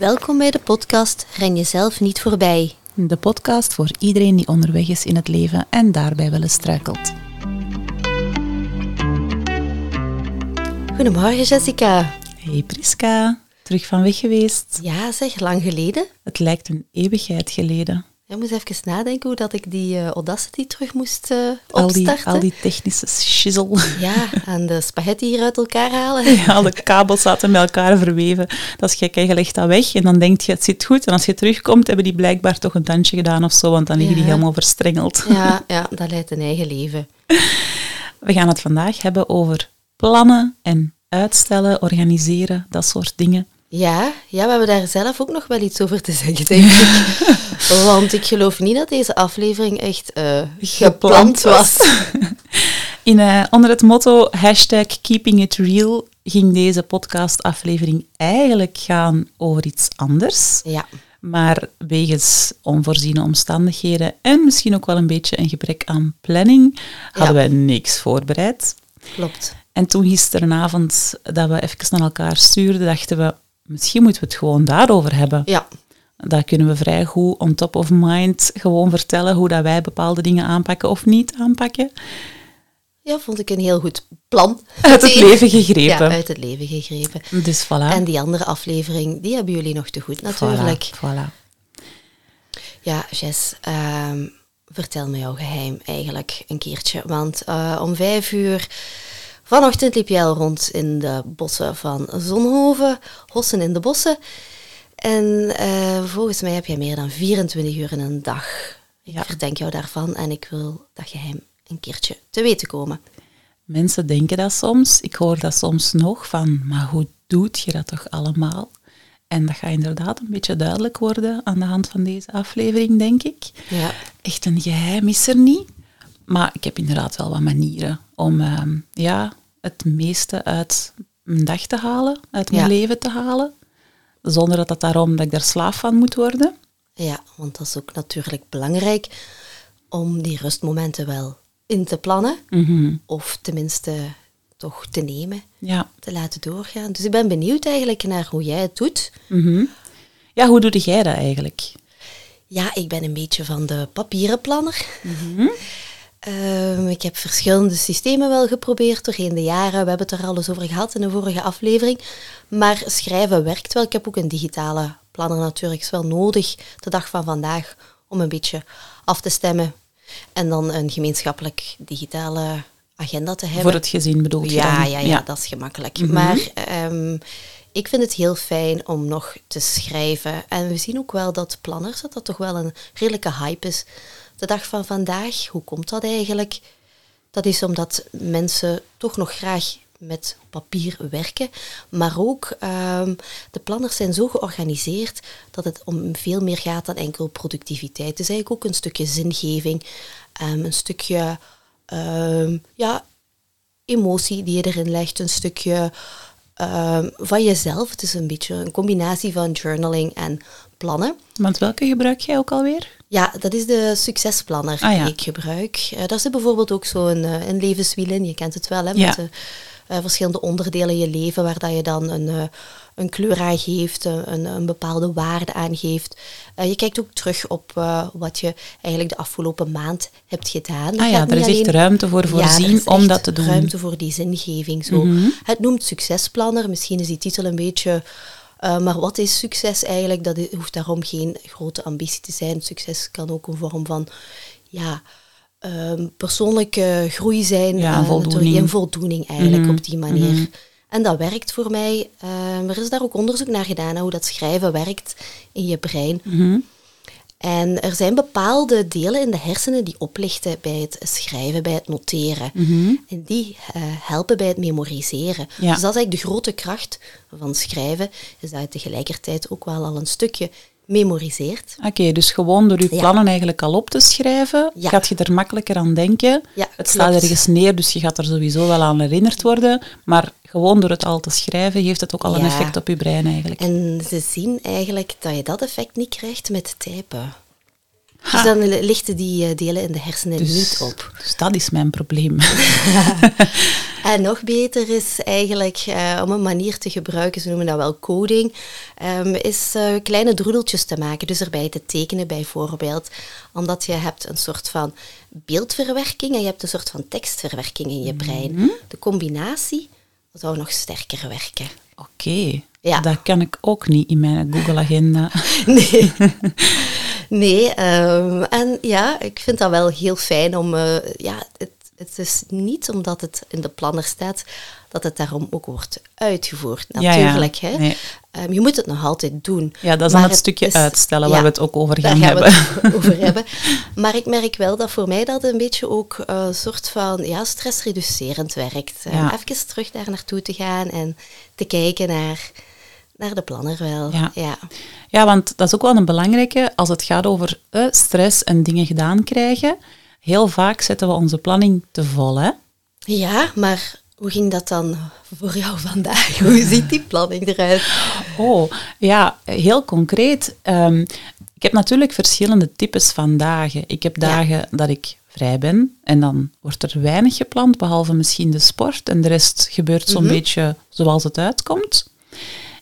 Welkom bij de podcast Ren jezelf niet voorbij. De podcast voor iedereen die onderweg is in het leven en daarbij wel eens struikelt. Goedemorgen Jessica. Hey Priska, terug van weg geweest. Ja zeg, lang geleden. Het lijkt een eeuwigheid geleden. Ik moest even nadenken hoe dat ik die uh, Audacity terug moest uh, Al opstarten. die, al die technische shizzle. Ja, en de spaghetti hier uit elkaar halen. Ja, alle kabels zaten met elkaar verweven. Dat is gek, je legt dat weg en dan denk je het zit goed. En als je terugkomt, hebben die blijkbaar toch een tandje gedaan of zo, want dan liggen die helemaal verstrengeld. Ja, ja, dat leidt een eigen leven. We gaan het vandaag hebben over plannen en uitstellen, organiseren, dat soort dingen. Ja, ja, we hebben daar zelf ook nog wel iets over te zeggen, denk ik. Want ik geloof niet dat deze aflevering echt eh, gepland was. In, eh, onder het motto hashtag keeping it real ging deze podcastaflevering eigenlijk gaan over iets anders. Ja, Maar wegens onvoorziene omstandigheden en misschien ook wel een beetje een gebrek aan planning, hadden Ja. wij niks voorbereid. klopt. En toen gisteravond dat we even naar elkaar stuurden, dachten we, misschien moeten we het gewoon daarover hebben. Ja, Dat kunnen we vrij goed on top of mind gewoon vertellen hoe dat wij bepaalde dingen aanpakken of niet aanpakken. ja vond ik een heel goed plan. Uit het leven gegrepen. Ja, uit het leven gegrepen. Dus voilà. En die andere aflevering, die hebben jullie nog te goed natuurlijk. Voilà, voilà. Ja, Jess, ehm, vertel me jouw geheim eigenlijk een keertje. Want eh, om vijf uur vanochtend liep jij al rond in de bossen van Zonhoven, Hossen in de bossen. En eh, volgens mij heb jij meer dan 24 uur in een dag. Ik Ja. verdenk jou daarvan en ik wil dat geheim een keertje te weten komen. Mensen denken dat soms. Ik hoor dat soms nog van, maar hoe doet je dat toch allemaal? En dat gaat inderdaad een beetje duidelijk worden aan de hand van deze aflevering, denk ik. Ja, Echt een geheim is er niet. Maar ik heb inderdaad wel wat manieren om ehm, ja, het meeste uit mijn dag te halen, uit mijn Ja. leven te halen. Zonder dat dat daarom dat ik daar slaaf van moet worden. ja, want dat is ook natuurlijk belangrijk om die rustmomenten wel in te plannen. Mhm. Of tenminste toch te nemen. Ja. te laten doorgaan. Dus ik ben benieuwd eigenlijk naar hoe jij het doet. Mhm. ja, hoe doe jij dat eigenlijk? Ja, ik ben een beetje van de papieren planner. Ehm, ik heb verschillende systemen wel geprobeerd doorheen de jaren. We hebben het er al eens over gehad in de vorige aflevering. Maar schrijven werkt wel. Ik heb ook een digitale planner natuurlijk. is wel nodig de dag van vandaag om een beetje af te stemmen. En dan een gemeenschappelijk digitale agenda te hebben. Voor het gezin bedoel je Ja, dan? ja, ja, dat is gemakkelijk. Maar ehm, ik vind het heel fijn om nog te schrijven. En we zien ook wel dat planners, dat dat toch wel een redelijke hype is. De dag van vandaag, hoe komt dat eigenlijk? Dat is omdat mensen toch nog graag met papier werken. Maar ook ehm, de planners zijn zo georganiseerd dat het om veel meer gaat dan enkel productiviteit. Het is eigenlijk ook een stukje zingeving, ehm, een stukje ehm, ja, emotie die je erin legt, een stukje van jezelf. Het is een beetje een combinatie van journaling en plannen. Want welke gebruik jij ook alweer? Ja, dat is de succesplanner Ah, ja. die ik gebruik. Eh, daar zit bijvoorbeeld ook zo'n eh, een levenswiel in, je kent het wel, hè, Ja. met de eh, verschillende onderdelen in je leven waar dat je dan een, een kleur aan geeft, een, een, een bepaalde waarde aan geeft. Je kijkt ook terug op wat je eigenlijk de afgelopen maand hebt gedaan. Ah ja, er is echt ruimte voor voorzien om dat te doen. Mhm. ruimte voor die zingeving. Zo. Het noemt succesplanner, misschien is die titel een beetje... eh, maar wat is succes eigenlijk? Dat hoeft daarom geen grote ambitie te zijn. Succes kan ook een vorm van ja, ehm, persoonlijke groei zijn. Ja, eh, voldoening. en voldoening eigenlijk Mhm, op die manier. En dat werkt voor mij. Ehm, er is daar ook onderzoek naar gedaan, hoe dat schrijven werkt in je brein. Mhm. En er zijn bepaalde delen in de hersenen die oplichten bij het schrijven, bij het noteren. En die eh, helpen bij het memoriseren. Mhm. Ja. Dus dat is eigenlijk de grote kracht van schrijven, is dat je tegelijkertijd ook wel al een stukje memoriseert. Oké, dus gewoon door je Ja. plannen eigenlijk al op te schrijven, Ja. gaat je er makkelijker aan denken. Ja, het staat ergens neer, dus je gaat er sowieso wel aan herinnerd worden. Maar gewoon door het al te schrijven, heeft het ook al een effect op je brein eigenlijk. En ze zien eigenlijk dat je dat effect niet krijgt met typen. Dus dan li- lichten die eh, delen in de hersenen Dus, niet op. dus dat is mijn probleem. En nog beter is eigenlijk eh, om een manier te gebruiken, ze noemen dat wel coding, ehm, is eh, kleine droedeltjes te maken. Dus erbij te tekenen bijvoorbeeld. Omdat je hebt een soort van beeldverwerking en je hebt een soort van tekstverwerking in je brein. De combinatie zou nog sterker werken. Oké, Ja. dat kan ik ook niet in mijn Google-agenda. Nee. Nee, ehm, en ja, ik vind dat wel heel fijn om... eh, ja, het, het is niet omdat het in de planner staat dat het daarom ook wordt uitgevoerd. Ja, ja. Natuurlijk, hè. Nee. Ehm, je moet het nog altijd doen. Ja, dat is dan het stukje is- uitstellen ja, waar we het ook over daar gaan, gaan we hebben. het over hebben. Maar ik merk wel dat voor mij dat een beetje ook eh, een soort van ja, stressreducerend werkt. Ja. Even terug daar naartoe te gaan en te kijken naar, naar de planner wel. Ja. ja. Ja, want dat is ook wel een belangrijke als het gaat over eh, stress en dingen gedaan krijgen. Heel vaak zetten we onze planning te vol, hè? Ja, maar hoe ging dat dan voor jou vandaag? Hoe ziet die planning eruit? Oh, ja, heel concreet. Ehm, ik heb natuurlijk verschillende types van dagen. Ik heb Ja. dagen dat ik vrij ben en dan wordt er weinig gepland, behalve misschien de sport. En de rest gebeurt zo'n beetje zoals het uitkomt.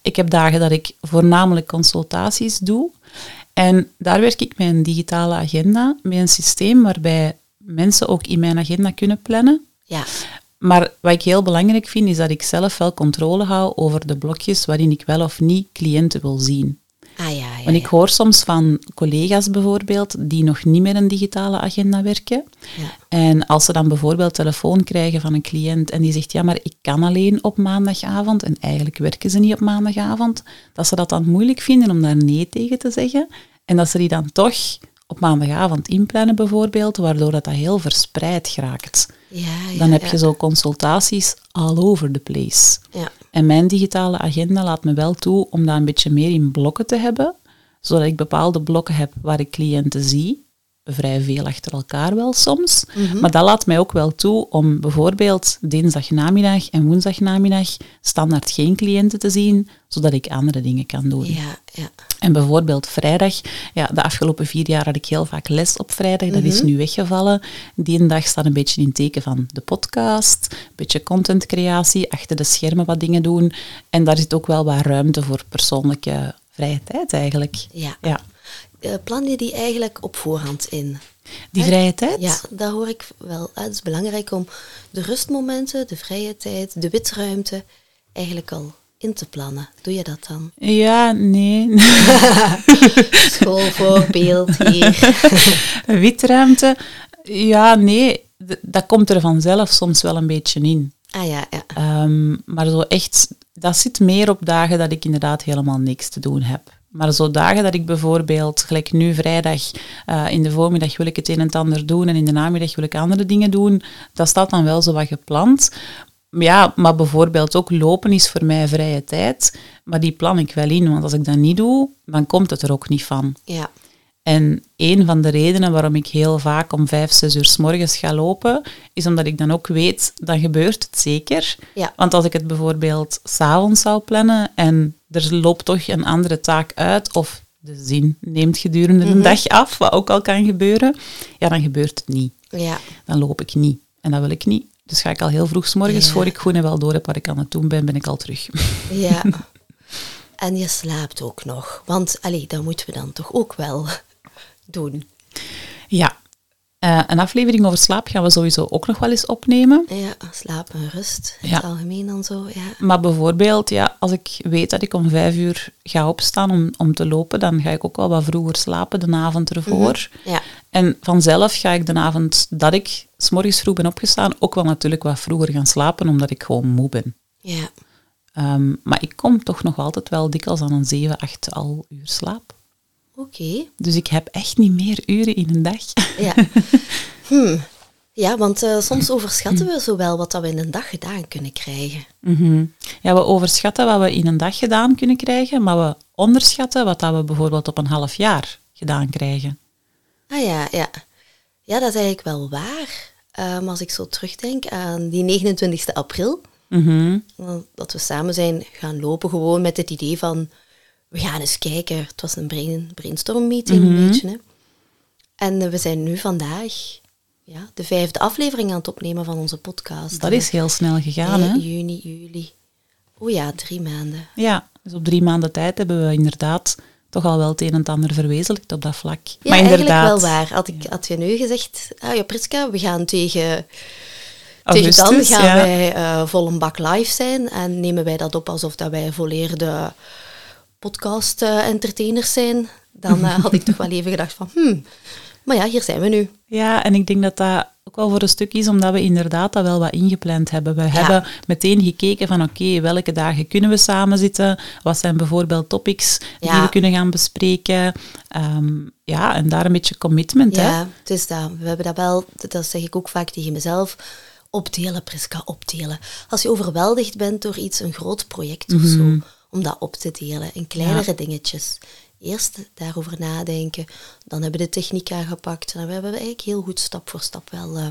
Ik heb dagen dat ik voornamelijk consultaties doe. En daar werk ik met een digitale agenda, met een systeem waarbij mensen ook in mijn agenda kunnen plannen. Ja, Maar wat ik heel belangrijk vind, is dat ik zelf wel controle hou over de blokjes waarin ik wel of niet cliënten wil zien. Want ik hoor soms van collega's bijvoorbeeld die nog niet met een digitale agenda werken. Ja. En als ze dan bijvoorbeeld telefoon krijgen van een cliënt en die zegt, ja, maar ik kan alleen op maandagavond en eigenlijk werken ze niet op maandagavond, dat ze dat dan moeilijk vinden om daar nee tegen te zeggen en dat ze die dan toch op maandagavond inplannen bijvoorbeeld, waardoor dat, dat heel verspreid geraakt. Ja, ja, Dan heb ja. je zo consultaties all over the place. Ja. En mijn digitale agenda laat me wel toe om dat een beetje meer in blokken te hebben, zodat ik bepaalde blokken heb waar ik cliënten zie, vrij veel achter elkaar wel soms. Mhm. Maar dat laat mij ook wel toe om bijvoorbeeld dinsdagnamiddag en woensdagnamiddag standaard geen cliënten te zien, zodat ik andere dingen kan doen. Ja, ja. En bijvoorbeeld vrijdag, ja, de afgelopen vier jaar had ik heel vaak les op vrijdag, dat Mhm. is nu weggevallen. Die dag staat een beetje in teken van de podcast, een beetje contentcreatie, achter de schermen wat dingen doen. En daar zit ook wel wat ruimte voor persoonlijke vrije tijd eigenlijk. ja. Ja. Eh, plan je die eigenlijk op voorhand in? Die vrije tijd? Ja, daar hoor ik wel. Het is belangrijk om de rustmomenten, de vrije tijd, de witruimte eigenlijk al in te plannen. Doe je dat dan? Ja, nee. Schoolvoorbeeld hier. Witruimte? Ja, nee. Dat komt er vanzelf soms wel een beetje in. Ah ja, ja. Ehm, maar zo echt, dat zit meer op dagen dat ik inderdaad helemaal niks te doen heb. Maar zo dagen dat ik bijvoorbeeld, gelijk nu vrijdag, eh, in de voormiddag wil ik het een en ander doen en in de namiddag wil ik andere dingen doen, dat staat dan wel zo wat gepland. Ja, maar bijvoorbeeld ook lopen is voor mij vrije tijd, maar die plan ik wel in, want als ik dat niet doe, dan komt het er ook niet van. Ja, En een van de redenen waarom ik heel vaak om vijf, zes uur s morgens ga lopen, is omdat ik dan ook weet, dan gebeurt het zeker. Ja. Want als ik het bijvoorbeeld s'avonds zou plannen en er loopt toch een andere taak uit, of de zin neemt gedurende Mhm. de dag af, wat ook al kan gebeuren, ja, dan gebeurt het niet. ja. Dan loop ik niet. En dat wil ik niet. Dus ga ik al heel vroeg s morgens, Ja. voor ik goed en wel door heb wat ik aan het doen ben, ben ik al terug. ja. En je slaapt ook nog. Want, allee, dat moeten we dan toch ook wel doen. Ja. Eh, een aflevering over slaap gaan we sowieso ook nog wel eens opnemen. Ja, slaap en rust. In Ja. het algemeen dan zo, ja. Maar bijvoorbeeld, ja, als ik weet dat ik om vijf uur ga opstaan om, om te lopen, dan ga ik ook wel wat vroeger slapen de avond ervoor. Ja, En vanzelf ga ik de avond dat ik s morgens vroeg ben opgestaan, ook wel natuurlijk wat vroeger gaan slapen, omdat ik gewoon moe ben. ja. Ehm, maar ik kom toch nog altijd wel dikwijls aan een 7, 8 al uur slaap. Oké. Dus ik heb echt niet meer uren in een dag. Ja. Hmm. Ja, want eh, soms overschatten we zowel wat dat we in een dag gedaan kunnen krijgen. Mhm. Ja, we overschatten wat we in een dag gedaan kunnen krijgen, maar we onderschatten wat dat we bijvoorbeeld op een half jaar gedaan krijgen. Ah ja, ja. Ja, dat is eigenlijk wel waar. Ehm, als ik zo terugdenk aan die 29 april, Mhm. dat we samen zijn gaan lopen, gewoon met het idee van, we gaan eens kijken. Het was een brain, brainstorm meeting, een beetje. Hè. En eh, we zijn nu vandaag ja, de vijfde aflevering aan het opnemen van onze podcast. Dat is heel snel gegaan, hè? Juni, juli. Oh ja, drie maanden. Ja, dus op drie maanden tijd hebben we inderdaad toch al wel het een en het ander verwezenlijkt op dat vlak. Ja, maar eigenlijk inderdaad, wel waar. Had, ik, had je nu gezegd, ah ja, Priska, we gaan tegen, tegen dan Augustus, gaan ja. wij eh, vol een bak live zijn en nemen wij dat op alsof dat wij volleerde podcast-entertainers zijn, dan eh, had ik toch wel even gedacht van, hmm, maar ja, hier zijn we nu. Ja, en ik denk dat dat ook wel voor een stuk is, omdat we inderdaad dat wel wat ingepland hebben. We hebben meteen gekeken van oké, welke dagen kunnen we samen zitten? Wat zijn bijvoorbeeld topics die we kunnen gaan bespreken? Ehm, ja, en daar een beetje commitment, hè? Ja, het is dat. We hebben dat wel, dat zeg ik ook vaak tegen mezelf, opdelen, Priska, opdelen. Als je overweldigd bent door iets, een groot project of zo, om dat op te delen in kleinere dingetjes. Eerst daarover nadenken, dan hebben we de techniek aangepakt en we hebben eigenlijk heel goed stap voor stap wel eh,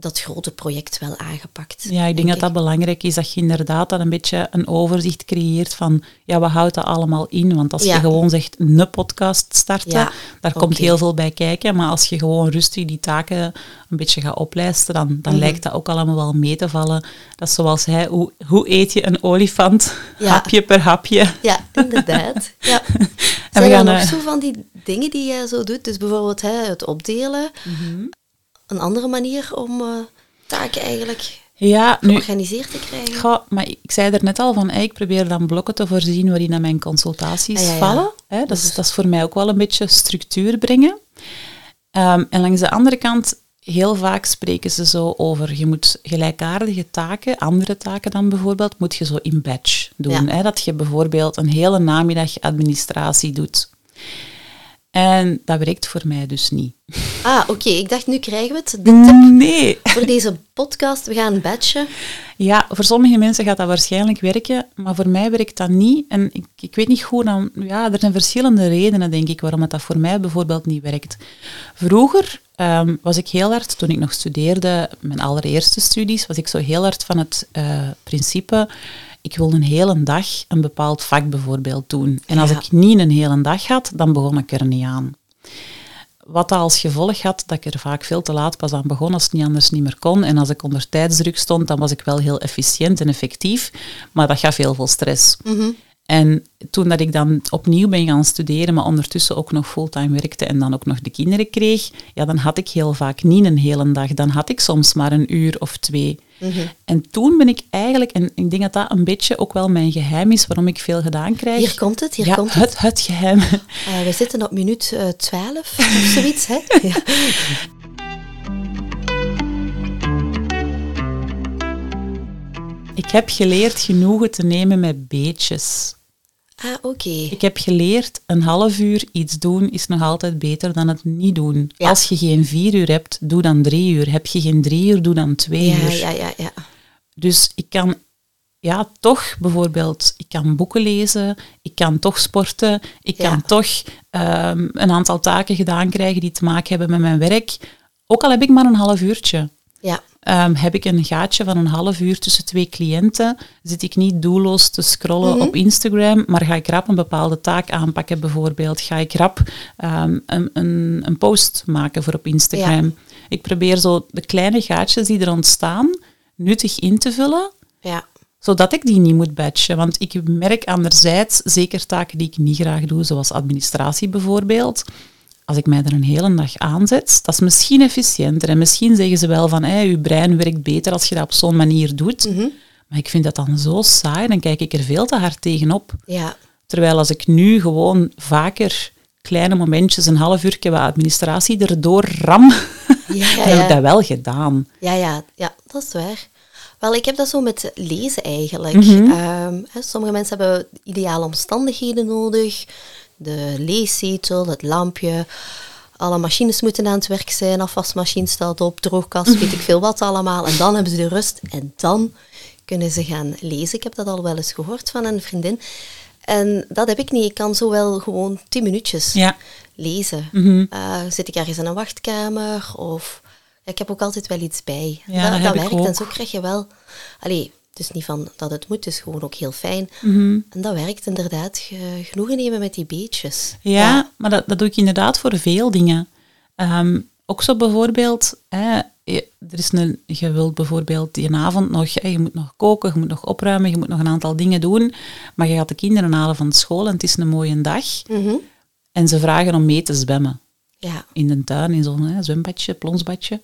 dat grote project wel aangepakt. Ja, ik denk dat dat belangrijk is, dat je inderdaad dan een beetje een overzicht creëert van, ja, wat houdt dat allemaal in? Want als Ja. je gewoon zegt, een podcast starten, Ja, daar komt heel veel bij kijken. Maar als je gewoon rustig die taken een beetje gaat oplijsten, dan, dan Mhm. lijkt dat ook allemaal wel mee te vallen. Dat is zoals hij, hoe, hoe eet je een olifant? Ja. Hapje per hapje. Ja, inderdaad. Ja. we Zijn er gaan, nog eh, zo van die dingen die jij zo doet? Dus bijvoorbeeld hè, het opdelen. Mhm. Een andere manier om eh, taken eigenlijk Ja, nu, georganiseerd te krijgen. Maar ik zei er net al van, ik probeer dan blokken te voorzien waarin mijn consultaties Ah, ja, ja. vallen. Hè, dat, is, dat is voor mij ook wel een beetje structuur brengen. Ehm, en langs de andere kant, heel vaak spreken ze zo over, je moet gelijkaardige taken, andere taken dan bijvoorbeeld, moet je zo in batch doen. Ja. Hè, dat je bijvoorbeeld een hele namiddag administratie doet. En dat werkt voor mij dus niet. Ah, oké. Ik dacht, nu krijgen we het. De tip Nee. voor deze podcast. We gaan batchen. Ja, voor sommige mensen gaat dat waarschijnlijk werken, maar voor mij werkt dat niet. En ik, ik weet niet goed, dan, ja, er zijn verschillende redenen, denk ik, waarom het dat voor mij bijvoorbeeld niet werkt. Vroeger ehm, was ik heel hard, toen ik nog studeerde, mijn allereerste studies, was ik zo heel hard van het eh, principe, ik wil een hele dag een bepaald vak bijvoorbeeld doen. En als Ja. ik niet een hele dag had, dan begon ik er niet aan. Wat dat als gevolg had dat ik er vaak veel te laat pas aan begon als het niet anders niet meer kon. En als ik onder tijdsdruk stond, dan was ik wel heel efficiënt en effectief, maar dat gaf heel veel stress. En toen dat ik dan opnieuw ben gaan studeren, maar ondertussen ook nog fulltime werkte en dan ook nog de kinderen kreeg, ja, dan had ik heel vaak niet een hele dag. Dan had ik soms maar een uur of twee. En toen ben ik eigenlijk, en ik denk dat dat een beetje ook wel mijn geheim is waarom ik veel gedaan krijg. Hier komt het, hier ja, komt het. het. Het geheim. Eh, we zitten op minuut eh 12 of zoiets, hè? Ja. Ik heb geleerd genoegen te nemen met beetjes. Ah, oké. Ik heb geleerd, een half uur iets doen is nog altijd beter dan het niet doen. Ja. Als je geen vier uur hebt, doe dan drie uur. Heb je geen drie uur, doe dan twee Ja, uur. ja, ja, ja. Dus ik kan ja, toch bijvoorbeeld, ik kan boeken lezen, ik kan toch sporten, ik Ja. kan toch ehm, een aantal taken gedaan krijgen die te maken hebben met mijn werk. Ook al heb ik maar een half uurtje. Ja, Ehm, heb ik een gaatje van een half uur tussen twee cliënten, zit ik niet doelloos te scrollen Mhm. op Instagram, maar ga ik rap een bepaalde taak aanpakken bijvoorbeeld. Ga ik rap ehm, een, een, een post maken voor op Instagram. Ik probeer zo de kleine gaatjes die er ontstaan nuttig in te vullen, ja. zodat ik die niet moet batchen. Want ik merk anderzijds, zeker taken die ik niet graag doe, zoals administratie bijvoorbeeld, als ik mij er een hele dag aanzet, dat is misschien efficiënter. En misschien zeggen ze wel van, je brein werkt beter als je dat op zo'n manier doet. Mhm. Maar ik vind dat dan zo saai, dan kijk ik er veel te hard tegenop. Ja, Terwijl als ik nu gewoon vaker kleine momentjes, een half uur wat administratie erdoor ram, ja, ja. dan heb ik dat wel gedaan. Ja, ja, ja, dat is waar. Wel, ik heb dat zo met lezen eigenlijk. Mhm. Ehm, hè, sommige mensen hebben ideale omstandigheden nodig. De leeszetel, het lampje. Alle machines moeten aan het werk zijn. Afwasmachine staat op, droogkast, weet ik veel wat allemaal. En dan hebben ze de rust. En dan kunnen ze gaan lezen. Ik heb dat al wel eens gehoord van een vriendin. En dat heb ik niet. Ik kan zo wel gewoon tien minuutjes Ja. lezen. Mhm. Eh, zit ik ergens in een wachtkamer of... Ik heb ook altijd wel iets bij. Ja, dat werkt en zo krijg je wel... Allee, is niet van dat het moet, het is gewoon ook heel fijn. Mhm. En dat werkt inderdaad. Ge- genoegen nemen met die beetjes. Ja, maar dat, dat doe ik inderdaad voor veel dingen. Ehm, ook zo bijvoorbeeld, hè, je, er is een, je wilt bijvoorbeeld die avond nog, hè, je moet nog koken, je moet nog opruimen, je moet nog een aantal dingen doen, maar je gaat de kinderen halen van school en het is een mooie dag. Mhm. En ze vragen om mee te zwemmen. Ja. In de tuin, in zo'n zwembadje, plonsbadje.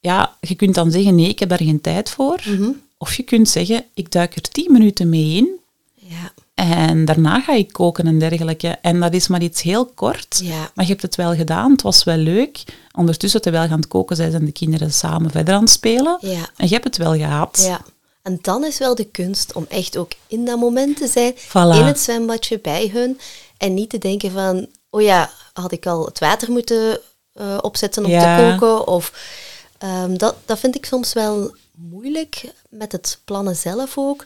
Ja, je kunt dan zeggen, nee, ik heb daar geen tijd voor. Mhm. Of je kunt zeggen, ik duik er tien minuten mee in Ja. en daarna ga ik koken en dergelijke. En dat is maar iets heel kort. Ja. Maar je hebt het wel gedaan, het was wel leuk. Ondertussen, terwijl je aan het koken bent, zijn de kinderen samen verder aan het spelen. Ja. En je hebt het wel gehad. Ja. En dan is wel de kunst om echt ook in dat moment te zijn, Voilà. in het zwembadje bij hun. En niet te denken van, oh ja, had ik al het water moeten eh, opzetten om Ja. te koken? Of, ehm, dat, dat vind ik soms wel moeilijk met het plannen zelf ook.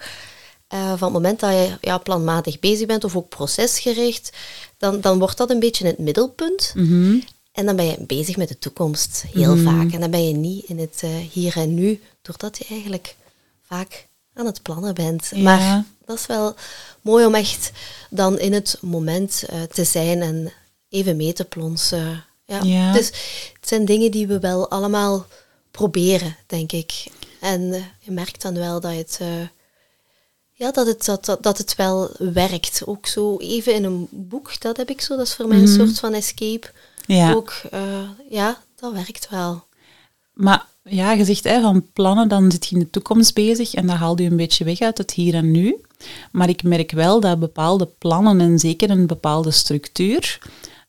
Eh, van het moment dat je ja, planmatig bezig bent of ook procesgericht, dan, dan wordt dat een beetje het middelpunt. Mhm. En dan ben je bezig met de toekomst, heel vaak. En dan ben je niet in het eh, hier en nu, doordat je eigenlijk vaak aan het plannen bent. Ja. Maar dat is wel mooi om echt dan in het moment eh, te zijn en even mee te plonsen. Ja. Ja. Dus het zijn dingen die we wel allemaal proberen, denk ik. En eh, je merkt dan wel dat het, eh, ja, dat, het, dat, dat, dat het wel werkt. Ook zo even in een boek, dat heb ik zo. Dat is voor mij een soort van escape. Ja. Ook, eh, ja, dat werkt wel. Maar ja, je zegt hè, van plannen, dan zit je in de toekomst bezig en dat haalt je een beetje weg uit het hier en nu. Maar ik merk wel dat bepaalde plannen en zeker een bepaalde structuur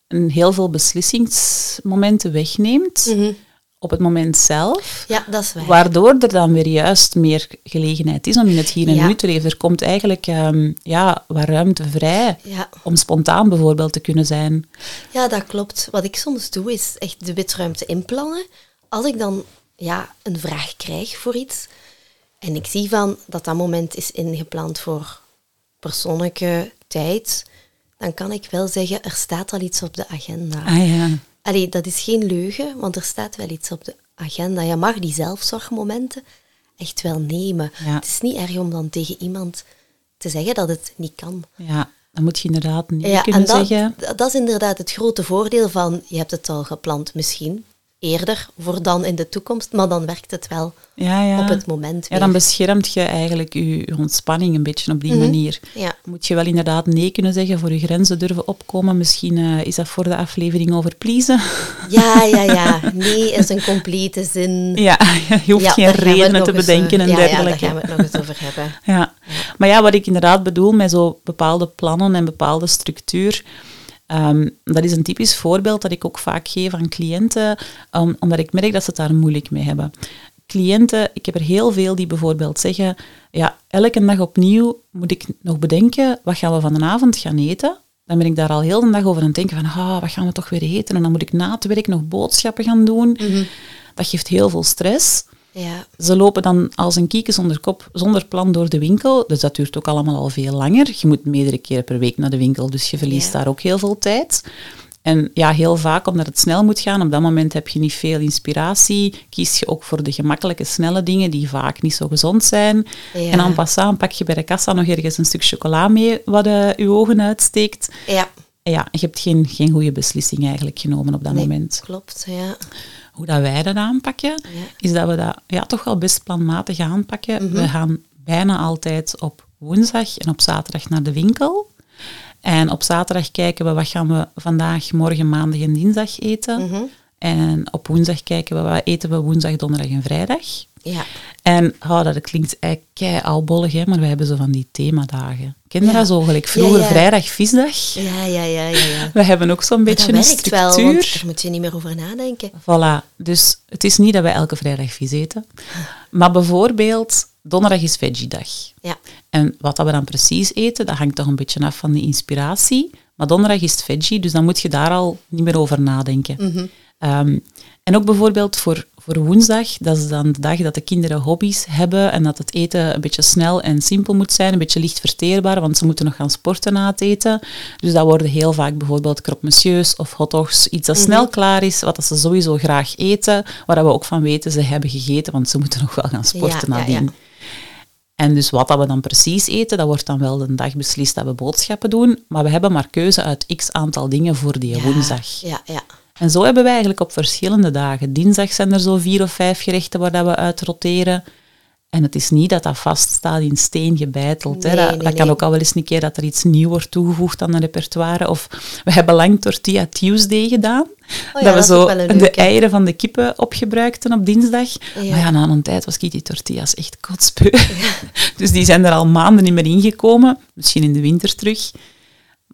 een heel veel beslissingsmomenten wegneemt Mhm. Op het moment zelf. Ja, dat is waar. Waardoor er dan weer juist meer gelegenheid is om in het hier en Ja. nu te leven. Er komt eigenlijk ehm, ja, wat ruimte vrij Ja. om spontaan bijvoorbeeld te kunnen zijn. ja, dat klopt. Wat ik soms doe, is echt de witruimte inplannen. Als ik dan ja, een vraag krijg voor iets en ik zie van dat dat moment is ingepland voor persoonlijke tijd, dan kan ik wel zeggen, er staat al iets op de agenda. Ah ja. Allee, dat is geen leugen, want er staat wel iets op de agenda. Je mag die zelfzorgmomenten echt wel nemen. Ja. Het is niet erg om dan tegen iemand te zeggen dat het niet kan. ja, dan moet je inderdaad niet Ja, kunnen en dat, zeggen. dat is inderdaad het grote voordeel van, je hebt het al gepland misschien eerder voor dan in de toekomst, maar dan werkt het wel Ja, ja. op het moment Ja, weer. dan beschermt je eigenlijk je, je ontspanning een beetje op die manier. Ja. Moet je wel inderdaad nee kunnen zeggen, voor je grenzen durven opkomen. Misschien eh, is dat voor de aflevering over pleasen. ja, ja, ja. Nee is een complete zin. Ja, je hoeft Ja, geen redenen te bedenken en ja, Ja, daar dergelijke. gaan we het nog eens over hebben. Ja. Maar ja, wat ik inderdaad bedoel met zo bepaalde plannen en bepaalde structuur, ehm, dat is een typisch voorbeeld dat ik ook vaak geef aan cliënten, um, omdat ik merk dat ze het daar moeilijk mee hebben. Cliënten, ik heb er heel veel die bijvoorbeeld zeggen, ja, elke dag opnieuw moet ik nog bedenken, wat gaan we vanavond gaan eten? Dan ben ik daar al heel de dag over aan het denken van, ah, wat gaan we toch weer eten? En dan moet ik na het werk nog boodschappen gaan doen. Dat geeft heel veel stress. Ja, Ze lopen dan als een kieken zonder kop, zonder plan door de winkel. Dus dat duurt ook allemaal al veel langer. Je moet meerdere keren per week naar de winkel, dus je verliest Ja. daar ook heel veel tijd. En ja, heel vaak, omdat het snel moet gaan, op dat moment heb je niet veel inspiratie. Kies je ook voor de gemakkelijke, snelle dingen die vaak niet zo gezond zijn. Ja. En en passant pak je bij de kassa nog ergens een stuk chocola mee wat eh, je ogen uitsteekt. ja. En ja, je hebt geen, geen goede beslissing eigenlijk genomen op dat Nee, moment. klopt. Ja. Hoe dat wij dat aanpakken, is dat we dat ja, toch wel best planmatig aanpakken. We gaan bijna altijd op woensdag en op zaterdag naar de winkel. En op zaterdag kijken we wat gaan we vandaag, morgen, maandag en dinsdag eten. En op woensdag kijken we wat eten we woensdag, donderdag en vrijdag. Ja. En oh, dat klinkt eigenlijk kei albollig, hè, maar we hebben zo van die themadagen. Ken je Ja. dat zo? Gelijk vroeger Ja, ja. vrijdag, visdag. Ja, ja, ja, ja, ja. We hebben ook zo'n beetje een structuur. wel, want daar moet je niet meer over nadenken. Voilà. Dus het is niet dat wij elke vrijdag vis eten. Maar bijvoorbeeld, donderdag is veggie-dag. Ja. En wat dat we dan precies eten, dat hangt toch een beetje af van de inspiratie. Maar donderdag is het veggie, dus dan moet je daar al niet meer over nadenken. Mhm. Ehm, en ook bijvoorbeeld voor, voor woensdag, dat is dan de dag dat de kinderen hobby's hebben en dat het eten een beetje snel en simpel moet zijn, een beetje licht verteerbaar, want ze moeten nog gaan sporten na het eten. Dus dat worden heel vaak bijvoorbeeld croque monsieurs of hotdogs, iets dat snel klaar is, wat dat ze sowieso graag eten, waar we ook van weten ze hebben gegeten, want ze moeten nog wel gaan sporten Ja, nadien. ja. En dus wat dat we dan precies eten, dat wordt dan wel de dag beslist dat we boodschappen doen, maar we hebben maar keuze uit x aantal dingen voor die woensdag. Ja, ja. En zo hebben we eigenlijk op verschillende dagen. Dinsdag zijn er zo vier of vijf gerechten waar dat we uit roteren. En het is niet dat dat vaststaat in steen gebeiteld. hè. Dat, nee, dat kan nee. ook al wel eens een keer dat er iets nieuw wordt toegevoegd aan een repertoire. Of we hebben lang Tortilla Tuesday gedaan. Oh ja, dat we dat zo een de eieren van de kippen opgebruikten op dinsdag. Ja. Maar ja, na een tijd was ik die tortillas echt kotspeu. dus die zijn er al maanden niet meer ingekomen. Misschien in de winter terug.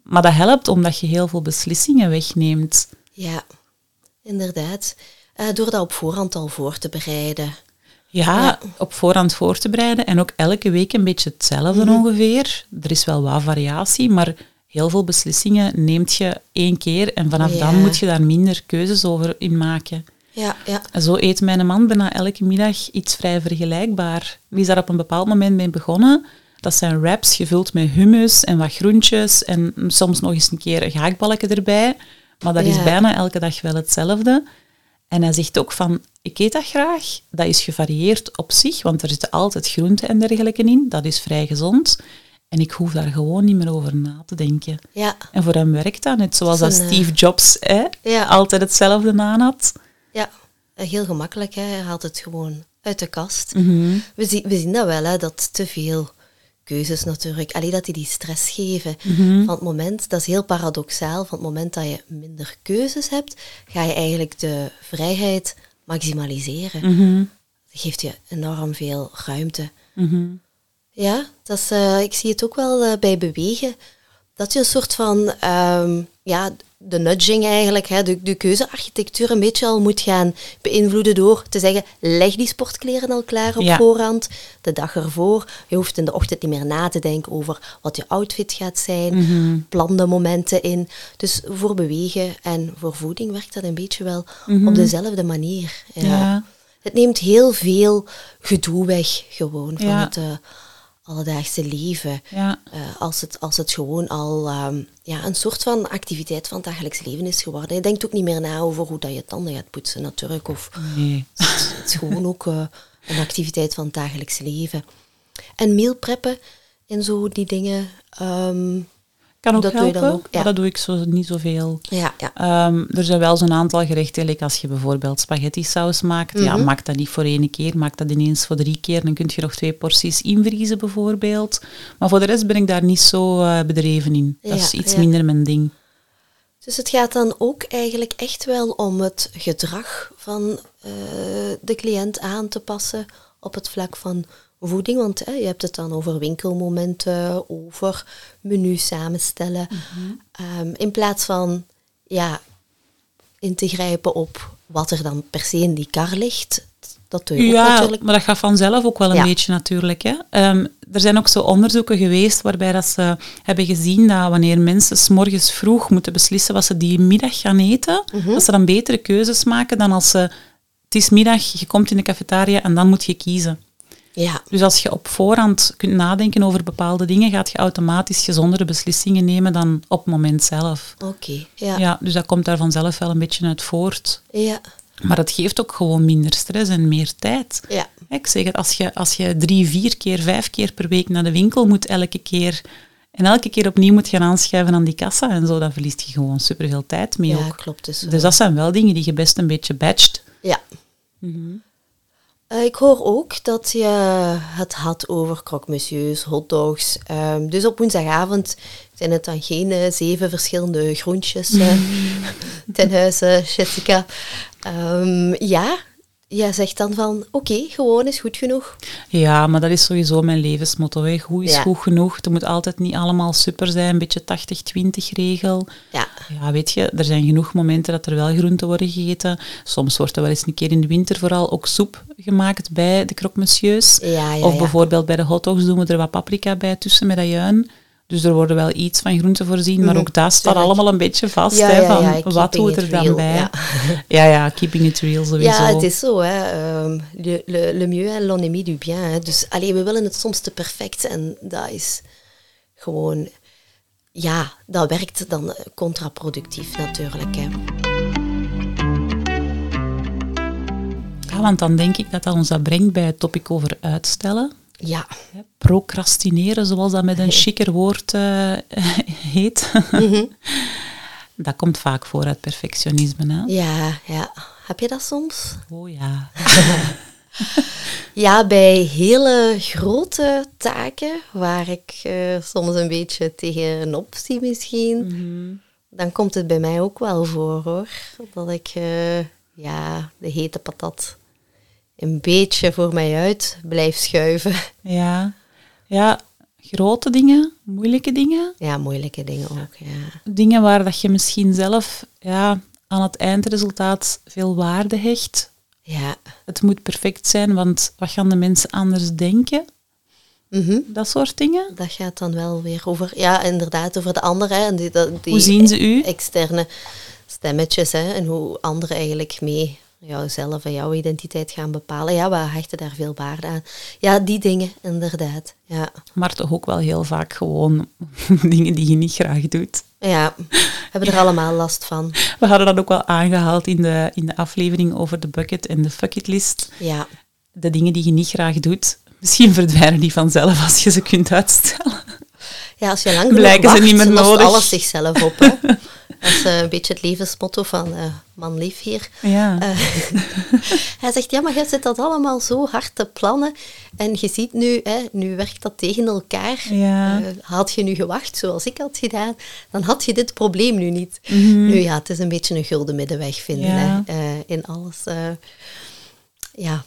Maar dat helpt omdat je heel veel beslissingen wegneemt. Ja, inderdaad. Eh, door dat op voorhand al voor te bereiden. Ja, Ja. op voorhand voor te bereiden en ook elke week een beetje hetzelfde Mhm. ongeveer. Er is wel wat variatie, maar heel veel beslissingen neemt je één keer en vanaf Ja. dan moet je daar minder keuzes over in maken. Ja, ja. En zo eet mijn man bijna elke middag iets vrij vergelijkbaar. Die is daar op een bepaald moment mee begonnen. Dat zijn wraps gevuld met hummus en wat groentjes en soms nog eens een keer gehaktbalken erbij. Maar dat is bijna elke dag wel hetzelfde. En hij zegt ook van, ik eet dat graag. Dat is gevarieerd op zich, want er zitten altijd groenten en dergelijke in. Dat is vrij gezond. En ik hoef daar gewoon niet meer over na te denken. Ja, En voor hem werkt dat, net zoals Dat Steve Jobs hè, Ja. altijd hetzelfde aan had. ja. Heel gemakkelijk. Hè. Hij haalt het gewoon uit de kast. Mhm. we, zien, we zien dat wel, hè, dat te veel keuzes natuurlijk, alleen dat die die stress geven. Mhm. Van het moment, dat is heel paradoxaal, van het moment dat je minder keuzes hebt, ga je eigenlijk de vrijheid maximaliseren. Mhm. Dat geeft je enorm veel ruimte. Mhm. Ja, dat is, eh, ik zie het ook wel eh, bij bewegen. Dat je een soort van, ehm, ja, de nudging eigenlijk, hè, de, de keuzearchitectuur een beetje al moet gaan beïnvloeden door te zeggen, leg die sportkleren al klaar op Ja. voorhand, de dag ervoor. Je hoeft in de ochtend niet meer na te denken over wat je outfit gaat zijn, Mhm. plan de momenten in. Dus voor bewegen en voor voeding werkt dat een beetje wel Mhm. op dezelfde manier. Ja. Ja. Het neemt heel veel gedoe weg gewoon van Ja. het eh, alledaagse leven. Ja. Eh, als, het, als het gewoon al ehm, ja, een soort van activiteit van het dagelijks leven is geworden. Je denkt ook niet meer na over hoe dat je tanden gaat poetsen natuurlijk. Of, Nee. het is gewoon ook eh, een activiteit van het dagelijks leven. En meal preppen en zo die dingen. ehm, Kan ook Dat doe je helpen, dan ook, ja. maar dat doe ik zo niet zoveel. ja, ja. Ehm, er zijn wel zo'n aantal gerechten, like als je bijvoorbeeld spaghetti saus maakt, ja, Mhm. maak dat niet voor één keer, maak dat ineens voor drie keer, dan kun je nog twee porties invriezen bijvoorbeeld. Maar voor de rest ben ik daar niet zo eh, bedreven in. Dat Ja, is iets ja. minder mijn ding. Dus het gaat dan ook eigenlijk echt wel om het gedrag van eh, de cliënt aan te passen op het vlak van voeding. Want hè, je hebt het dan over winkelmomenten, over menu samenstellen. Ehm, in plaats van ja, in te grijpen op wat er dan per se in die kar ligt. Dat doe je ook Ja, natuurlijk. maar dat gaat vanzelf ook wel een Ja. beetje natuurlijk. Hè. Ehm, er zijn ook zo onderzoeken geweest waarbij dat ze hebben gezien dat wanneer mensen 's morgens vroeg moeten beslissen wat ze die middag gaan eten, Mhm. dat ze dan betere keuzes maken dan als ze... Het is middag, je komt in de cafetaria en dan moet je kiezen. Ja, Dus als je op voorhand kunt nadenken over bepaalde dingen, gaat je automatisch gezondere beslissingen nemen dan op het moment zelf. oké. Ja. Ja, dus dat komt daar vanzelf wel een beetje uit voort. Ja. Maar het geeft ook gewoon minder stress en meer tijd. Ja. Ik zeg het, als je, als je drie, vier keer, vijf keer per week naar de winkel moet elke keer en elke keer opnieuw moet gaan aanschuiven aan die kassa en zo, dan verliest je gewoon superveel tijd mee ja, ook. klopt. Dus, Dus dat zijn wel dingen die je best een beetje batcht. Ja. Eh, ik hoor ook dat je het had over croque monsieurs, hotdogs. Ehm, dus op woensdagavond zijn het dan geen eh, zeven verschillende groentjes eh, ten huize, Jessica. Ehm, ja, jij zegt dan van oké, gewoon is goed genoeg. Ja, maar dat is sowieso mijn levensmotto. Hè. Goed is Ja. goed genoeg. Het moet altijd niet allemaal super zijn. Een beetje 80-20 regel. Ja, Ja, weet je, er zijn genoeg momenten dat er wel groenten worden gegeten. Soms wordt er wel eens een keer in de winter vooral ook soep gemaakt bij de croque monsieurs. ja, ja. of ja. bijvoorbeeld bij de hotdogs doen we er wat paprika bij tussen met ajuin. Dus er worden wel iets van groenten voorzien, maar Mhm, ook dat staat allemaal een beetje vast. Ja, hè, van ja, wat doet er dan real, bij? ja. ja, keeping it real sowieso. Ja, het is zo. Hè. Ehm, le, le, le mieux est l'ennemi du bien. Hè. Dus allee, we willen het soms te perfect en dat is gewoon... Ja, dat werkt dan contraproductief natuurlijk. Hè. Ja, want dan denk ik dat dat ons dat brengt bij het topic over uitstellen. Ja, Procrastineren, zoals dat met een chiquer woord eh, heet. Mhm. Dat komt vaak voor uit perfectionisme, hè? Ja, ja. Heb je dat soms? Oh ja. Ja, bij hele grote taken, waar ik eh, soms een beetje tegenop zie misschien, dan komt het bij mij ook wel voor hoor. Dat ik eh, ja, de hete patat een beetje voor mij uit blijf schuiven. Ja. Ja, grote dingen, moeilijke dingen. Ja, moeilijke dingen ook, ja. Dingen waar dat je misschien zelf ja, aan het eindresultaat veel waarde hecht. Ja. Het moet perfect zijn, want wat gaan de mensen anders denken? Mhm. Dat soort dingen. Dat gaat dan wel weer over, ja, inderdaad, over de anderen. die Hoe zien ze u? Externe stemmetjes hè, en hoe anderen eigenlijk mee jouzelf en jouw identiteit gaan bepalen. Ja, we hechten daar veel waarde aan. Ja, die dingen, inderdaad. Ja, Maar toch ook wel heel vaak gewoon dingen die je niet graag doet. ja. hebben er allemaal last van. We hadden dat ook wel aangehaald in de, in de aflevering over de bucket en de fucket list. Ja, De dingen die je niet graag doet. Misschien verdwijnen die vanzelf als je ze kunt uitstellen. ja als je lang genoeg Blijken ze wacht, niet meer nodig. alles zichzelf op. Hè. Dat is eh, een beetje het levensmotto van eh, man lief hier. Ja. Eh, hij zegt, ja, maar je zit dat allemaal zo hard te plannen. En je ziet nu, hè, nu werkt dat tegen elkaar. Ja. Had je nu gewacht zoals ik had gedaan, dan had je dit probleem nu niet. Mhm. Nu ja, het is een beetje een gulden middenweg vinden Ja. hè, in alles. ja.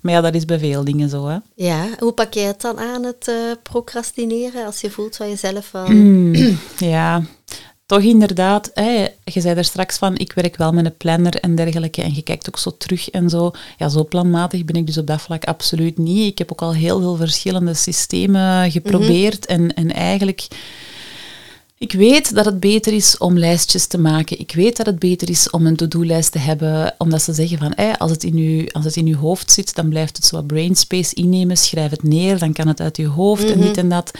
Maar ja, dat is bij veel dingen zo. Hè. ja, hoe pak jij het dan aan, het procrastineren, als je voelt van jezelf van... Mm. Ja, toch inderdaad. Hè, je zei er straks van, ik werk wel met een planner en dergelijke. En je kijkt ook zo terug en zo. Ja, zo planmatig ben ik dus op dat vlak absoluut niet. Ik heb ook al heel veel verschillende systemen geprobeerd. en, en eigenlijk... Ik weet dat het beter is om lijstjes te maken. Ik weet dat het beter is om een to-do-lijst te hebben, omdat ze zeggen van, hey, als, het in je, als het in je hoofd zit, dan blijft het zo wat brainspace innemen, schrijf het neer, dan kan het uit je hoofd en dit en dat.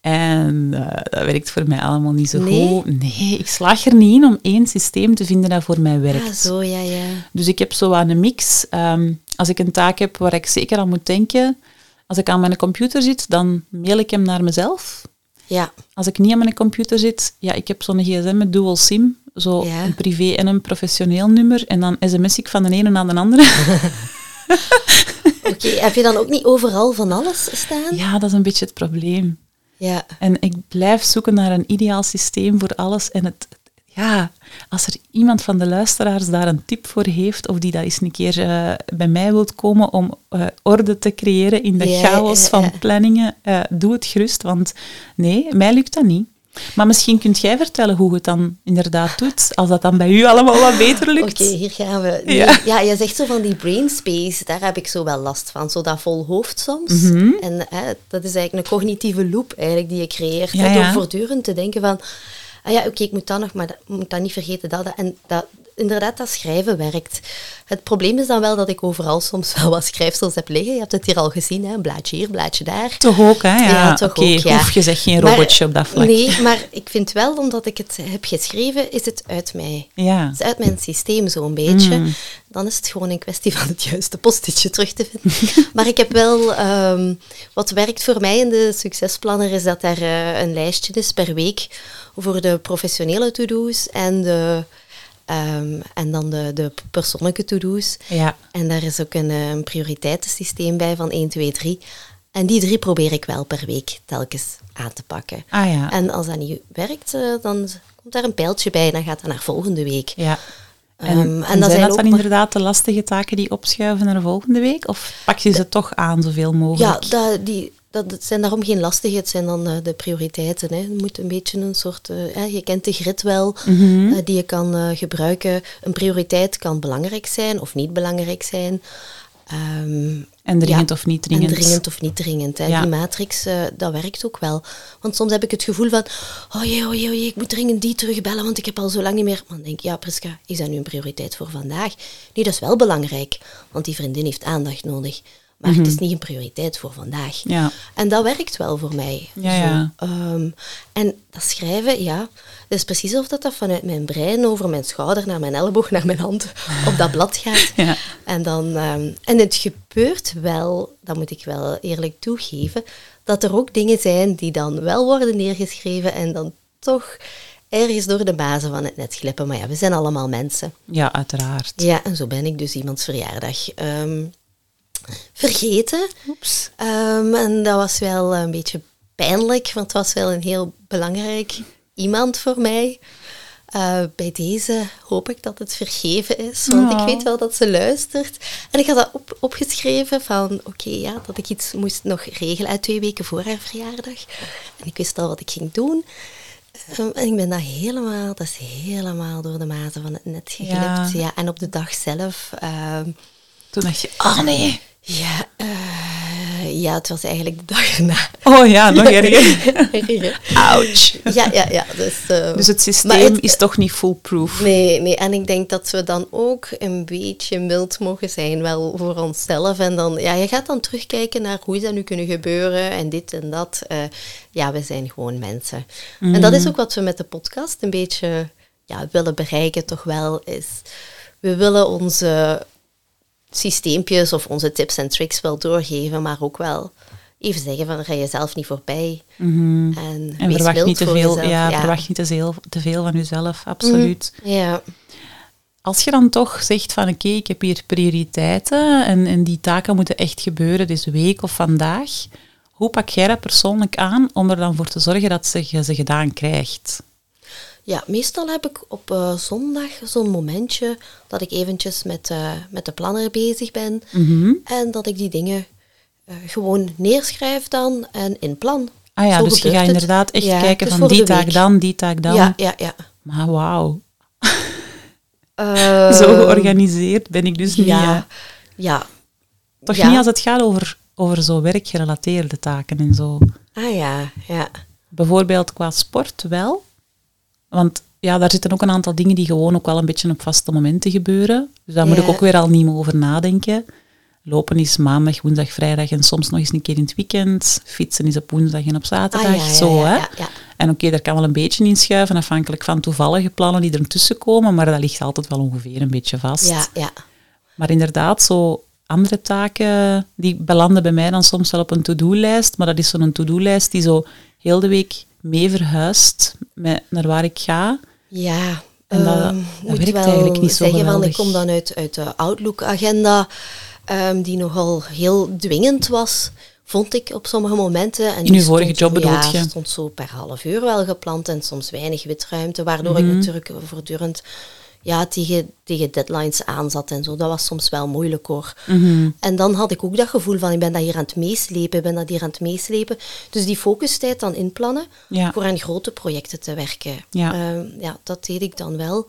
En eh, dat werkt voor mij allemaal niet zo Nee? goed. Nee, ik slaag er niet in om één systeem te vinden dat voor mij werkt. Ah, zo, ja, ja. Dus ik heb zo aan een mix. Ehm, als ik een taak heb waar ik zeker aan moet denken, als ik aan mijn computer zit, dan mail ik hem naar mezelf. Ja, Als ik niet aan mijn computer zit, ja, ik heb zo'n gsm met dual sim, zo Ja. een privé en een professioneel nummer, en dan sms ik van de ene naar de andere. oké. Heb je dan ook niet overal van alles staan? ja, dat is een beetje het probleem. Ja. En ik blijf zoeken naar een ideaal systeem voor alles. En het, ja, als er iemand van de luisteraars daar een tip voor heeft, of die dat eens een keer eh, bij mij wilt komen om eh, orde te creëren in de Ja, chaos ja, van planningen, eh, doe het gerust, want nee, mij lukt dat niet. Maar misschien kunt jij vertellen hoe het dan inderdaad doet, als dat dan bij u allemaal wat beter lukt. Oké, hier gaan we. Nee, Ja. ja. je zegt zo van die brainspace, daar heb ik zo wel last van. Zo dat vol hoofd soms. Mhm. En hè, dat is eigenlijk een cognitieve loop eigenlijk die je creëert. Ja, door voortdurend te denken van, ah ja, oké, ik moet dat nog, maar dat, moet dat niet vergeten. Dat, dat. En dat, inderdaad, dat schrijven werkt. Het probleem is dan wel dat ik overal soms wel wat schrijfsels heb liggen. Je hebt het hier al gezien, hè? een blaadje hier, een blaadje daar. Toch ook, hè? Ja, Ja, toch ook, ja. Hoef je zegt geen Maar- robotje op dat vlak. Nee, maar ik vind wel, omdat ik het heb geschreven, is het uit mij. Ja. Het is uit mijn systeem zo'n beetje. Mm. Dan is het gewoon een kwestie van het juiste postitje terug te vinden. maar ik heb wel... ehm, wat werkt voor mij in de succesplanner is dat er eh, een lijstje is per week voor de professionele to-do's en, de, ehm, en dan de, de persoonlijke to-do's. Ja. En daar is ook een, eh, een prioriteitensysteem bij van 1, 2, 3. En die drie probeer ik wel per week telkens aan te pakken. Ah ja. En als dat niet werkt, eh, dan komt daar een pijltje bij en dan gaat dat naar volgende week. Ja. En, Ehm, en, en dat zijn dat dan maar- inderdaad de lastige taken die opschuiven naar de volgende week? Of pak je ze toch aan zoveel Ja, mogelijk? dat, die, dat het zijn daarom geen lastige, het zijn dan eh, de prioriteiten. Hè. Je moet een beetje een soort, eh, je kent de grid wel, Mhm. eh, die je kan gebruiken. Een prioriteit kan belangrijk zijn of niet belangrijk zijn. Ehm, en dringend ja, of niet dringend? En dringend of niet dringend. Hè. Ja. Die matrix, dat werkt ook wel. Want soms heb ik het gevoel van, oh jee, oh jee, oh jee, ik moet dringend die terugbellen, want ik heb al zo lang niet meer. Maar dan denk ik, ja Priska, is dat nu een prioriteit voor vandaag? Nee, dat is wel belangrijk, want die vriendin heeft aandacht nodig. Maar het is niet een prioriteit voor vandaag. Mhm. Ja. En dat werkt wel voor mij. Ja. Ehm, en dat schrijven, ja, dat is precies of dat, dat vanuit mijn brein over mijn schouder naar mijn elleboog, naar mijn hand op dat blad gaat. Ja. En, dan, ehm, en het gebeurt wel, dat moet ik wel eerlijk toegeven, dat er ook dingen zijn die dan wel worden neergeschreven en dan toch ergens door de bazen van het net glippen. Maar ja, we zijn allemaal mensen. Ja, uiteraard. Ja, en zo ben ik dus iemands verjaardag ehm, vergeten. Oeps. Ehm, en dat was wel een beetje pijnlijk, want het was wel een heel belangrijk iemand voor mij. Uh, bij deze hoop ik dat het vergeven is, want ik weet wel dat ze luistert. En ik had dat op, opgeschreven van, oké, ja, dat ik iets moest nog regelen uit twee weken voor haar verjaardag. En ik wist al wat ik ging doen. Ehm, en ik ben dat helemaal, dat is helemaal door de mazen van het net geglipt. Ja. Ja. En op de dag zelf, ehm, Toen dacht je, ah nee. Ja, eh, ja, het was eigenlijk de dag erna. Oh ja, nog erger. Ouch. ja, ja, ja. Dus, eh, Dus het systeem het- is toch niet foolproof. Nee, nee, en ik denk dat we dan ook een beetje mild mogen zijn, wel voor onszelf. En dan, ja, je gaat dan terugkijken naar hoe is dat nu kunnen gebeuren en dit en dat. Eh, ja, we zijn gewoon mensen. En dat is ook wat we met de podcast een beetje ja, willen bereiken, toch wel, is we willen onze systeempjes of onze tips en tricks wel doorgeven, maar ook wel even zeggen van, ga jezelf niet voorbij. En, En verwacht niet te veel, ja, verwacht niet te veel, te veel van jezelf, absoluut. Ja. Als je dan toch zegt van oké, ik heb hier prioriteiten en, en die taken moeten echt gebeuren deze week of vandaag, hoe pak jij dat persoonlijk aan om er dan voor te zorgen dat ze, je ze gedaan krijgt? Ja, meestal heb ik op eh, zondag zo'n momentje dat ik eventjes met, eh, met de planner bezig ben. Mhm. En dat ik die dingen eh, gewoon neerschrijf dan en inplan. Ah ja, Zo dus je gaat het. inderdaad echt Ja, kijken is van die taak week. dan, die taak dan. Ja, ja, ja. Maar wauw, zo georganiseerd ben ik dus niet. Ja, ja. Toch Ja. niet als het gaat over, over zo werkgerelateerde taken en zo. Ah ja, ja. Bijvoorbeeld qua sport wel. Want ja, daar zitten ook een aantal dingen die gewoon ook wel een beetje op vaste momenten gebeuren. Dus daar moet ik ook weer al niet meer over nadenken. Lopen is maandag, woensdag, vrijdag en soms nog eens een keer in het weekend. Fietsen is op woensdag en op zaterdag. Ah, ja, ja, zo, hè. En oké, daar kan wel een beetje inschuiven, afhankelijk van toevallige plannen die ertussen komen, maar dat ligt altijd wel ongeveer een beetje vast. Ja, ja. Maar inderdaad, zo andere taken, die belanden bij mij dan soms wel op een to-do-lijst, maar dat is zo'n to-do-lijst die zo heel de week mee verhuist met, naar waar ik ga. Ja, En dat- ehm, dat moet werkt wel eigenlijk niet zo zeggen van, ik kom dan uit, uit de Outlook-agenda, ehm, die nogal heel dwingend was, vond ik op sommige momenten. En In die uw vorige job bedoelt ja, je? stond zo per half uur wel gepland en soms weinig witruimte, waardoor Mhm. ik natuurlijk voortdurend ja, tegen, tegen deadlines aanzat en zo. Dat was soms wel moeilijk hoor. Mhm. En dan had ik ook dat gevoel van, ik ben dat hier aan het meeslepen, ik ben dat hier aan het meeslepen. Dus die focustijd dan inplannen, Ja. voor aan grote projecten te werken. Ja. Ehm, ja, dat deed ik dan wel.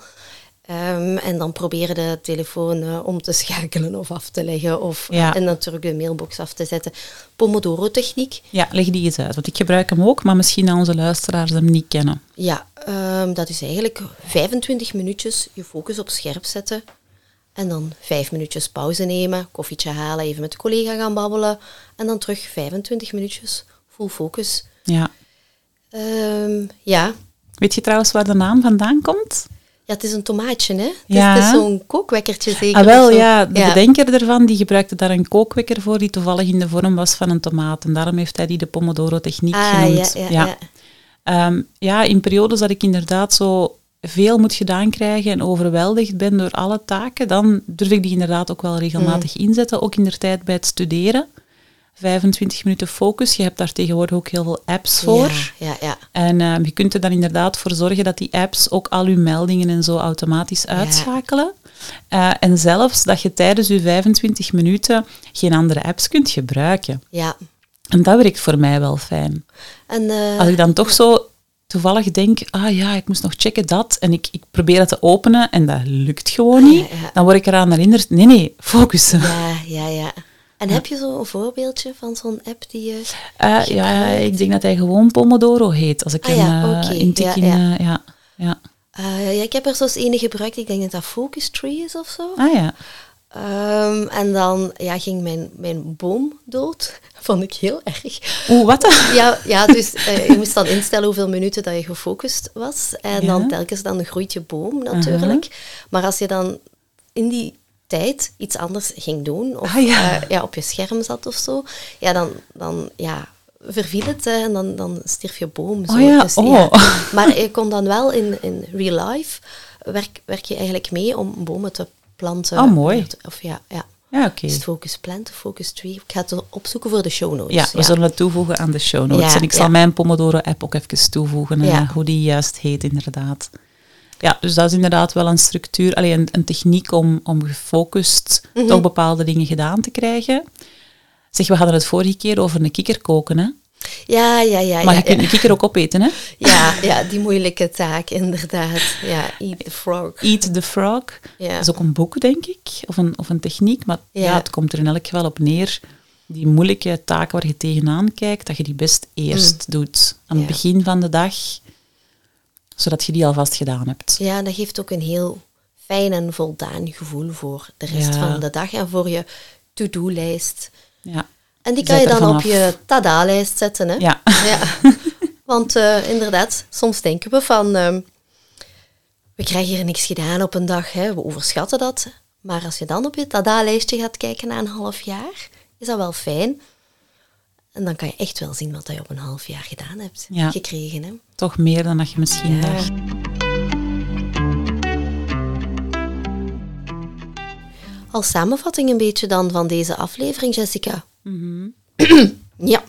Ehm, en dan proberen de telefoon eh, om te schakelen of af te leggen. Of, Ja. En natuurlijk de mailbox af te zetten. Pomodoro-techniek. Ja, leg die eens uit, want ik gebruik hem ook, maar misschien dat onze luisteraars hem niet kennen. Ja, ehm, dat is eigenlijk 25 minuutjes je focus op scherp zetten. En dan vijf minuutjes pauze nemen, koffietje halen, even met de collega gaan babbelen. En dan terug 25 minuutjes full focus. Ja. Ehm, ja. Weet je trouwens waar de naam vandaan komt? Ja, het is een tomaatje, hè? Het Ja. is, is zo'n kookwekkertje zeker. Ah, wel, ja, de bedenker ervan die gebruikte daar een kookwekker voor die toevallig in de vorm was van een tomaat. En daarom heeft hij die de Pomodoro-techniek Ah, genoemd. ja, ja, ja. Ehm, ja, in periodes dat ik inderdaad zo veel moet gedaan krijgen en overweldigd ben door alle taken, dan durf ik die inderdaad ook wel regelmatig Mm. inzetten. Ook in de tijd bij het studeren. 25 minuten focus. Je hebt daar tegenwoordig ook heel veel apps voor. Ja, ja, ja. En ehm, je kunt er dan inderdaad voor zorgen dat die apps ook al je meldingen en zo automatisch uitschakelen. Eh, en zelfs dat je tijdens je 25 minuten geen andere apps kunt gebruiken. ja. En dat werkt voor mij wel fijn. En, eh, Als ik dan toch zo toevallig denk, ah ja, ik moest nog checken dat, en ik, ik probeer het te openen en dat lukt gewoon niet, dan word ik eraan herinnerd, nee, nee, focussen. ja, ja, ja. En heb je zo een voorbeeldje van zo'n app die je... Eh, ja, ik denk dat hij gewoon Pomodoro heet, als ik Ah hem ja, eh, intik ja, in... ja. eh, ja, ja. Ja, ik heb er zo'n ene gebruikt, ik denk dat dat Focus Tree is of zo. Ah ja. Ehm, en dan ja, ging mijn, mijn boom dood. Vond ik heel erg. Oeh, wat dan? Ja, ja dus je moest dan instellen hoeveel minuten dat je gefocust was. En Ja. dan telkens dan groeit je boom natuurlijk. Maar als je dan in die tijd iets anders ging doen, of Ah, ja. eh, ja, op je scherm zat of zo, ja, dan, dan ja, verviel het eh, en dan, dan stierf je boom. Zo. Oh ja, Dus, oh. Maar je kon dan wel in, in real life, werk, werk je eigenlijk mee om bomen te planten. Oh, mooi. Of ja, ja. Ja, oké. Het focus plant focus tree? Ik ga het opzoeken voor de show notes. Ja, we zullen het toevoegen aan de show notes. Ja, en ik zal mijn Pomodoro-app ook even toevoegen, eh, Ja. hoe die juist heet inderdaad. Ja, dus dat is inderdaad wel een structuur, alleen een, een techniek om, om gefocust Mhm. toch bepaalde dingen gedaan te krijgen. Zeg, we hadden het vorige keer over een kikker koken, hè? Ja, ja, ja. Maar ja, je kunt ja. een kikker ook opeten, hè? Ja, ja, die moeilijke taak, inderdaad. Ja, eat the frog. Eat the Frog. Ja. Dat is ook een boek, denk ik, of een, of een techniek. Maar ja. Het komt er in elk geval op neer. Die moeilijke taken waar je tegenaan kijkt, dat je die best eerst doet. Aan het begin van de dag, zodat je die alvast gedaan hebt. Ja, dat geeft ook een heel fijn en voldaan gevoel voor de rest Ja. van de dag en voor je to-do-lijst. Ja. En die Zet kan je dan op je tada-lijst zetten. Hè? Ja. Ja. Want eh, inderdaad, soms denken we van, ehm, we krijgen hier niks gedaan op een dag, hè? we overschatten dat. Maar als je dan op je tada-lijstje gaat kijken na een half jaar, is dat wel fijn. En dan kan je echt wel zien wat je op een half jaar gedaan hebt Ja. gekregen. Hè? Toch meer dan dat je misschien Ja. dacht. Als samenvatting een beetje dan van deze aflevering, Jessica. ja.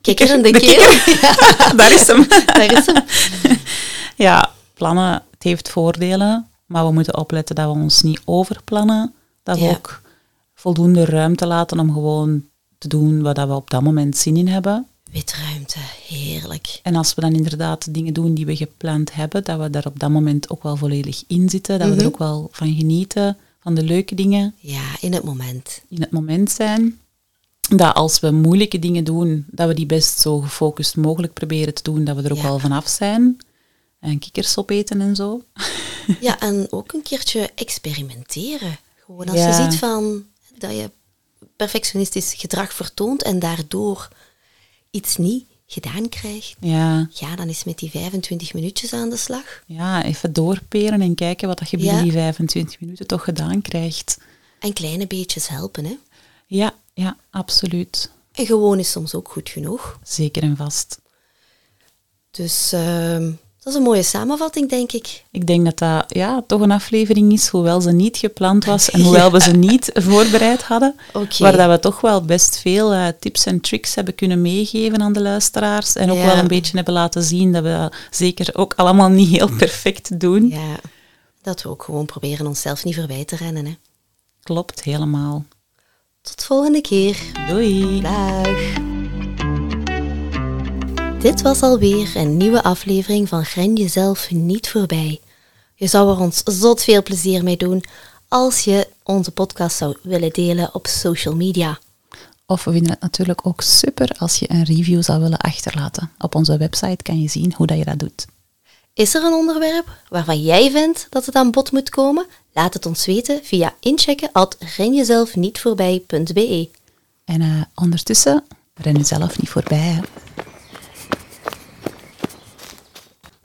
Kikkerende De keer. Daar is hem. Daar is hem. Ja, plannen, het heeft voordelen, maar we moeten opletten dat we ons niet overplannen. Dat we Ja. ook voldoende ruimte laten om gewoon te doen wat dat we op dat moment zin in hebben. Witruimte, heerlijk. En als we dan inderdaad dingen doen die we gepland hebben, dat we daar op dat moment ook wel volledig in zitten, dat we Mhm. er ook wel van genieten, van de leuke dingen Ja, in het moment. in het moment zijn. Dat als we moeilijke dingen doen, dat we die best zo gefocust mogelijk proberen te doen, dat we er ook Ja. wel vanaf zijn. En kikkers opeten en zo. Ja, en ook een keertje experimenteren. Gewoon als Ja. je ziet van dat je perfectionistisch gedrag vertoont en daardoor iets niet gedaan krijgt, Ja, ja, dan is met die 25 minuutjes aan de slag. ja, even doorperen en kijken wat dat je binnen Ja. die 25 minuten toch gedaan krijgt. En kleine beetjes helpen, hè. Ja, ja, absoluut. En gewoon is soms ook goed genoeg. Zeker en vast. Dus ehm, dat is een mooie samenvatting, denk ik. Ik denk dat dat ja, toch een aflevering is, hoewel ze niet gepland was en hoewel we ze niet voorbereid hadden, Oké. waar dat we toch wel best veel eh, tips en tricks hebben kunnen meegeven aan de luisteraars en ook Ja. wel een beetje hebben laten zien dat we zeker ook allemaal niet heel perfect doen. Ja, dat we ook gewoon proberen onszelf niet voorbij te rennen, hè. Klopt, helemaal. Tot volgende keer. Doei! Dag. Dit was alweer een nieuwe aflevering van Ren jezelf niet voorbij. Je zou er ons zot veel plezier mee doen als je onze podcast zou willen delen op social media. Of we vinden het natuurlijk ook super als je een review zou willen achterlaten. Op onze website kan je zien hoe dat je dat doet. Is er een onderwerp waarvan jij vindt dat het aan bod moet komen? Laat het ons weten via inchecken at renjezelfnietvoorbij.be. En eh, ondertussen, ren jezelf niet voorbij. Hè.